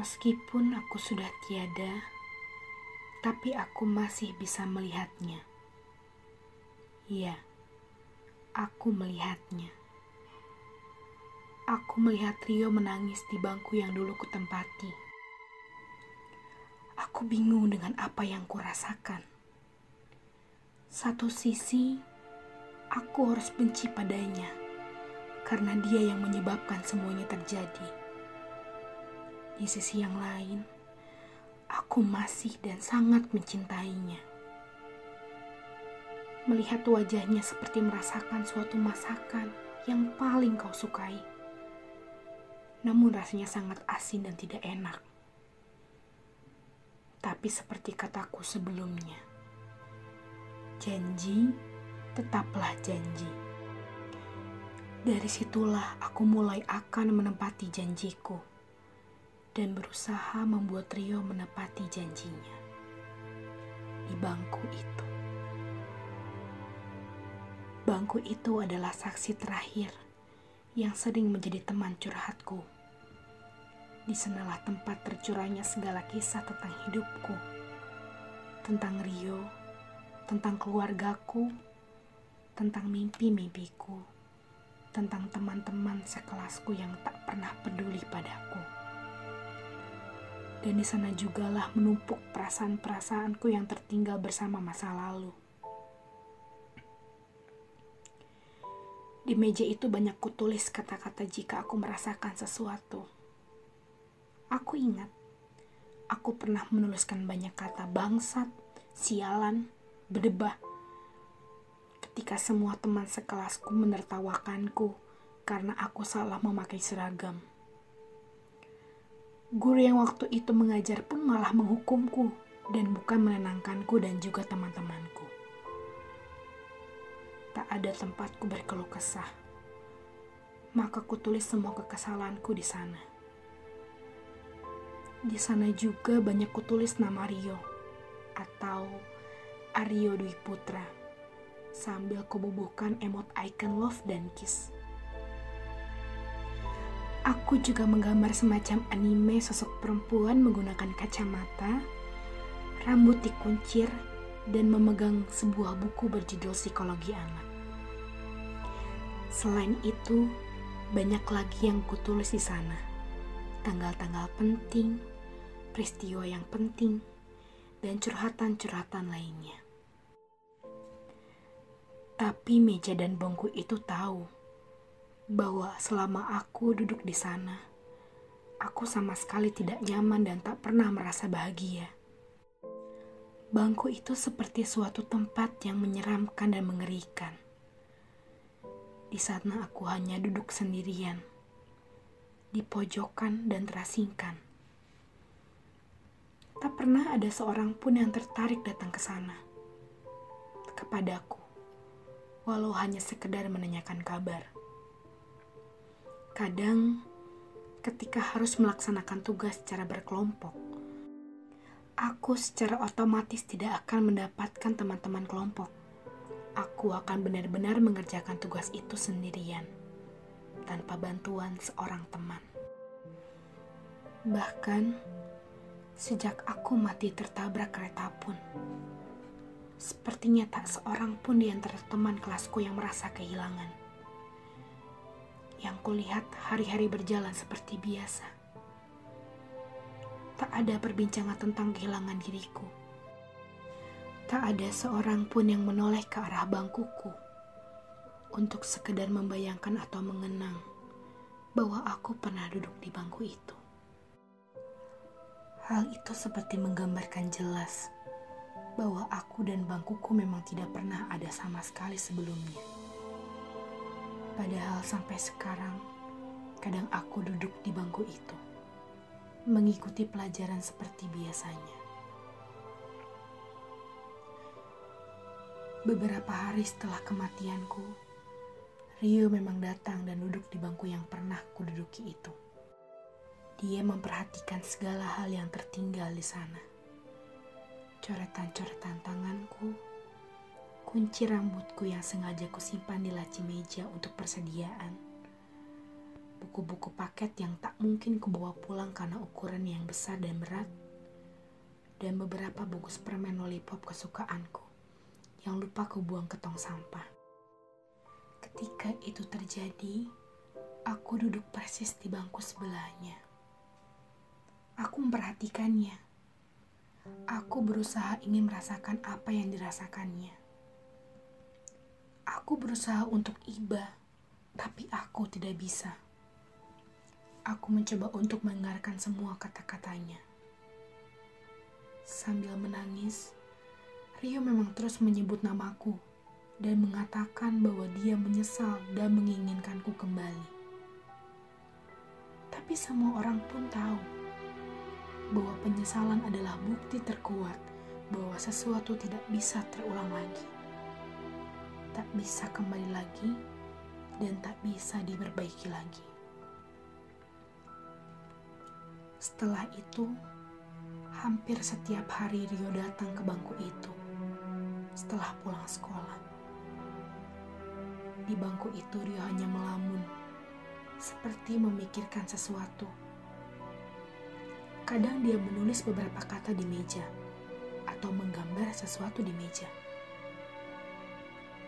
Meskipun aku sudah tiada, tapi aku masih bisa melihatnya. Iya, aku melihatnya. Aku melihat Rio menangis di bangku yang dulu kutempati. Aku bingung dengan apa yang kurasakan. Satu sisi, aku harus benci padanya karena dia yang menyebabkan semuanya terjadi di sisi yang lain, aku masih dan sangat mencintainya. Melihat wajahnya seperti merasakan suatu masakan yang paling kau sukai. Namun rasanya sangat asin dan tidak enak. Tapi seperti kataku sebelumnya, janji tetaplah janji. Dari situlah aku mulai akan menempati janjiku dan berusaha membuat Rio menepati janjinya di bangku itu. Bangku itu adalah saksi terakhir yang sering menjadi teman curhatku. Di sanalah tempat tercurahnya segala kisah tentang hidupku, tentang Rio, tentang keluargaku, tentang mimpi-mimpiku, tentang teman-teman sekelasku yang tak pernah peduli padaku dan di sana jugalah menumpuk perasaan-perasaanku yang tertinggal bersama masa lalu. Di meja itu banyak kutulis kata-kata jika aku merasakan sesuatu. Aku ingat, aku pernah menuliskan banyak kata bangsat, sialan, berdebah. Ketika semua teman sekelasku menertawakanku karena aku salah memakai seragam. Guru yang waktu itu mengajar pun malah menghukumku dan bukan menenangkanku dan juga teman-temanku. Tak ada tempatku berkeluh kesah. Maka kutulis semua kekesalanku di sana. Di sana juga banyak kutulis nama Rio atau Aryo Dwi Putra sambil kububuhkan emot icon love dan kiss. Aku juga menggambar semacam anime sosok perempuan menggunakan kacamata, rambut dikuncir, dan memegang sebuah buku berjudul Psikologi Anak. Selain itu, banyak lagi yang kutulis di sana. Tanggal-tanggal penting, peristiwa yang penting, dan curhatan-curhatan lainnya. Tapi meja dan bangku itu tahu bahwa selama aku duduk di sana, aku sama sekali tidak nyaman dan tak pernah merasa bahagia. Bangku itu seperti suatu tempat yang menyeramkan dan mengerikan. Di sana aku hanya duduk sendirian, di pojokan dan terasingkan. Tak pernah ada seorang pun yang tertarik datang ke sana, kepadaku, walau hanya sekedar menanyakan kabar. Kadang, ketika harus melaksanakan tugas secara berkelompok, aku secara otomatis tidak akan mendapatkan teman-teman kelompok. Aku akan benar-benar mengerjakan tugas itu sendirian, tanpa bantuan seorang teman. Bahkan, sejak aku mati tertabrak kereta pun, sepertinya tak seorang pun di antara teman kelasku yang merasa kehilangan yang kulihat hari-hari berjalan seperti biasa. Tak ada perbincangan tentang kehilangan diriku. Tak ada seorang pun yang menoleh ke arah bangkuku untuk sekedar membayangkan atau mengenang bahwa aku pernah duduk di bangku itu. Hal itu seperti menggambarkan jelas bahwa aku dan bangkuku memang tidak pernah ada sama sekali sebelumnya. Padahal sampai sekarang, kadang aku duduk di bangku itu, mengikuti pelajaran seperti biasanya. Beberapa hari setelah kematianku, Rio memang datang dan duduk di bangku yang pernah kududuki itu. Dia memperhatikan segala hal yang tertinggal di sana. Coretan-coretan tanganku, kunci rambutku yang sengaja kusimpan di laci meja untuk persediaan, buku-buku paket yang tak mungkin kubawa pulang karena ukuran yang besar dan berat, dan beberapa bungkus permen lollipop kesukaanku yang lupa kubuang ke tong sampah. Ketika itu terjadi, aku duduk persis di bangku sebelahnya. Aku memperhatikannya. Aku berusaha ingin merasakan apa yang dirasakannya. Aku berusaha untuk iba, tapi aku tidak bisa. Aku mencoba untuk mendengarkan semua kata-katanya. Sambil menangis, Rio memang terus menyebut namaku dan mengatakan bahwa dia menyesal dan menginginkanku kembali. Tapi semua orang pun tahu bahwa penyesalan adalah bukti terkuat bahwa sesuatu tidak bisa terulang lagi. Tak bisa kembali lagi dan tak bisa diperbaiki lagi. Setelah itu, hampir setiap hari Rio datang ke bangku itu setelah pulang sekolah. Di bangku itu Rio hanya melamun, seperti memikirkan sesuatu. Kadang dia menulis beberapa kata di meja, atau menggambar sesuatu di meja.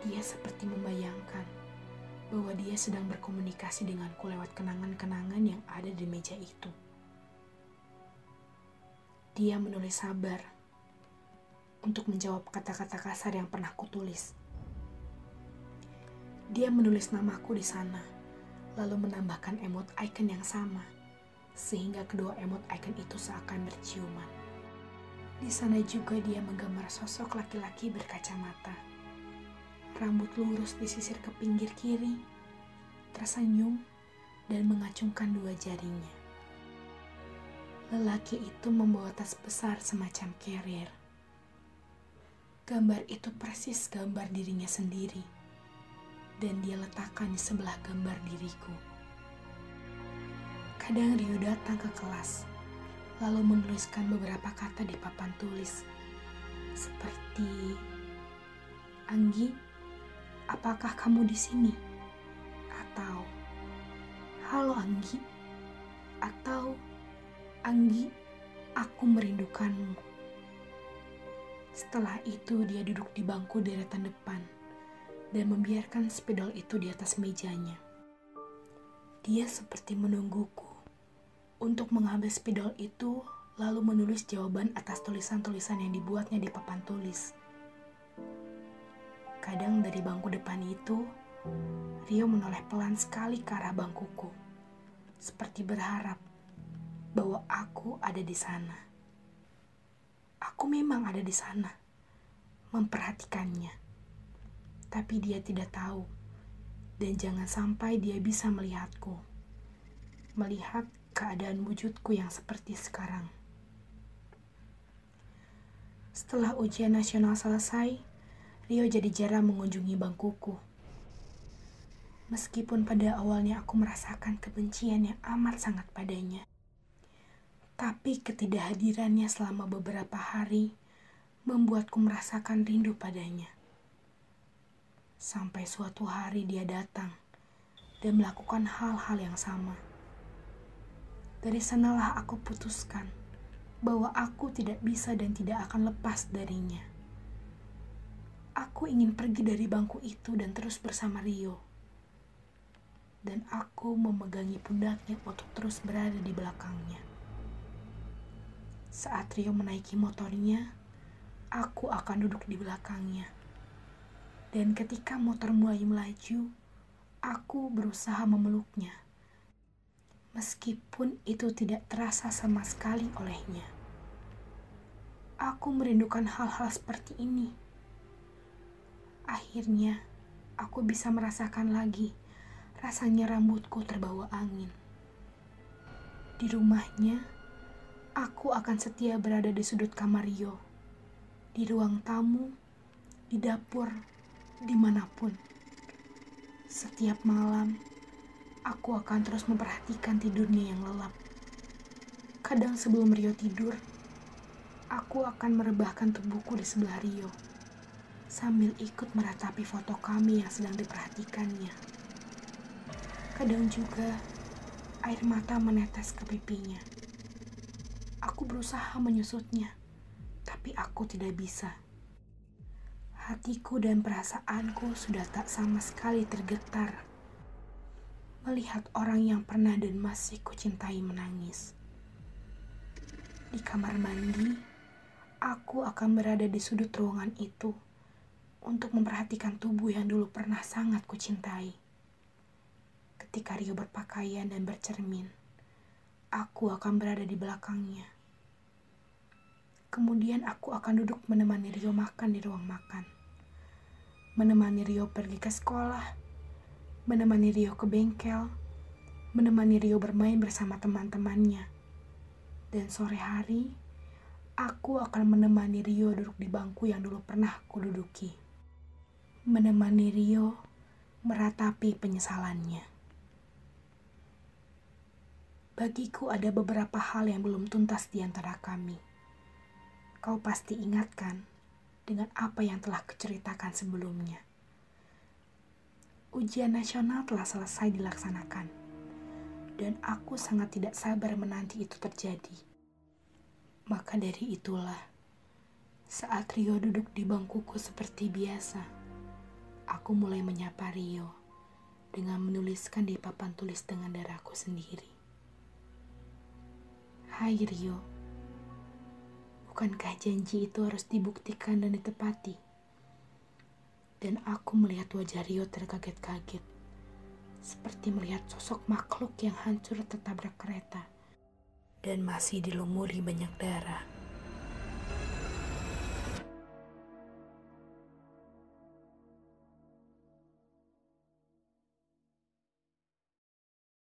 Dia seperti membayangkan bahwa dia sedang berkomunikasi denganku lewat kenangan-kenangan yang ada di meja itu. Dia menulis sabar untuk menjawab kata-kata kasar yang pernah kutulis. Dia menulis namaku di sana, lalu menambahkan emot icon yang sama, sehingga kedua emot icon itu seakan berciuman. Di sana juga dia menggambar sosok laki-laki berkacamata. Rambut lurus disisir ke pinggir kiri, tersenyum, dan mengacungkan dua jarinya. Lelaki itu membawa tas besar semacam carrier. Gambar itu persis gambar dirinya sendiri, dan dia letakkan di sebelah gambar diriku. Kadang Rio datang ke kelas, lalu menuliskan beberapa kata di papan tulis, seperti Anggi, apakah kamu di sini? Atau Halo Anggi, atau Anggi, aku merindukanmu. Setelah itu dia duduk di bangku deretan depan dan membiarkan spidol itu di atas mejanya. Dia seperti menungguku untuk mengambil spidol itu lalu menulis jawaban atas tulisan-tulisan yang dibuatnya di papan tulis. Kadang dari bangku depan itu, Rio menoleh pelan sekali ke arah bangkuku, seperti berharap bahwa aku ada di sana. Aku memang ada di sana, memperhatikannya. Tapi dia tidak tahu, dan jangan sampai dia bisa melihatku. Melihat keadaan wujudku yang seperti sekarang. Setelah ujian nasional selesai, Rio jadi jarang mengunjungi bangkuku. Meskipun pada awalnya aku merasakan kebencian yang amat sangat padanya. Tapi ketidakhadirannya selama beberapa hari membuatku merasakan rindu padanya. Sampai suatu hari dia datang dan melakukan hal-hal yang sama. Dari sanalah aku putuskan bahwa aku tidak bisa dan tidak akan lepas darinya. Aku ingin pergi dari bangku itu dan terus bersama Rio. Dan aku memegangi pundaknya untuk terus berada di belakangnya. Saat Rio menaiki motornya, aku akan duduk di belakangnya. Dan ketika motor mulai melaju, aku berusaha memeluknya. Meskipun itu tidak terasa sama sekali olehnya. Aku merindukan hal-hal seperti ini. Akhirnya, aku bisa merasakan lagi rasanya rambutku terbawa angin. Di rumahnya, Aku akan setia berada di sudut kamar Rio, di ruang tamu, di dapur, di mana pun. Setiap malam, aku akan terus memperhatikan tidurnya yang lelap. Kadang sebelum Rio tidur, aku akan merebahkan tubuhku di sebelah Rio, sambil ikut meratapi foto kami yang sedang diperhatikannya. Kadang juga, Air mata menetes ke pipinya. Aku berusaha menyusutnya, tapi aku tidak bisa. Hatiku dan perasaanku sudah tak sama sekali tergetar melihat orang yang pernah dan masih kucintai menangis. Di kamar mandi, aku akan berada di sudut ruangan itu untuk memperhatikan tubuh yang dulu pernah sangat kucintai. Ketika Rio berpakaian dan bercermin, aku akan berada di belakangnya. Kemudian aku akan duduk menemani Rio makan di ruang makan. Menemani Rio pergi ke sekolah, menemani Rio ke bengkel, menemani Rio bermain bersama teman-temannya. Dan sore hari, aku akan menemani Rio duduk di bangku yang dulu pernah kududuki menemani Rio meratapi penyesalannya. Bagiku ada beberapa hal yang belum tuntas di antara kami. Kau pasti ingatkan dengan apa yang telah kuceritakan sebelumnya. Ujian nasional telah selesai dilaksanakan, dan aku sangat tidak sabar menanti itu terjadi. Maka dari itulah, saat Rio duduk di bangkuku seperti biasa, aku mulai menyapa Rio dengan menuliskan di papan tulis dengan darahku sendiri. Hai Rio, bukankah janji itu harus dibuktikan dan ditepati? Dan aku melihat wajah Rio terkaget-kaget, seperti melihat sosok makhluk yang hancur tertabrak kereta dan masih dilumuri banyak darah.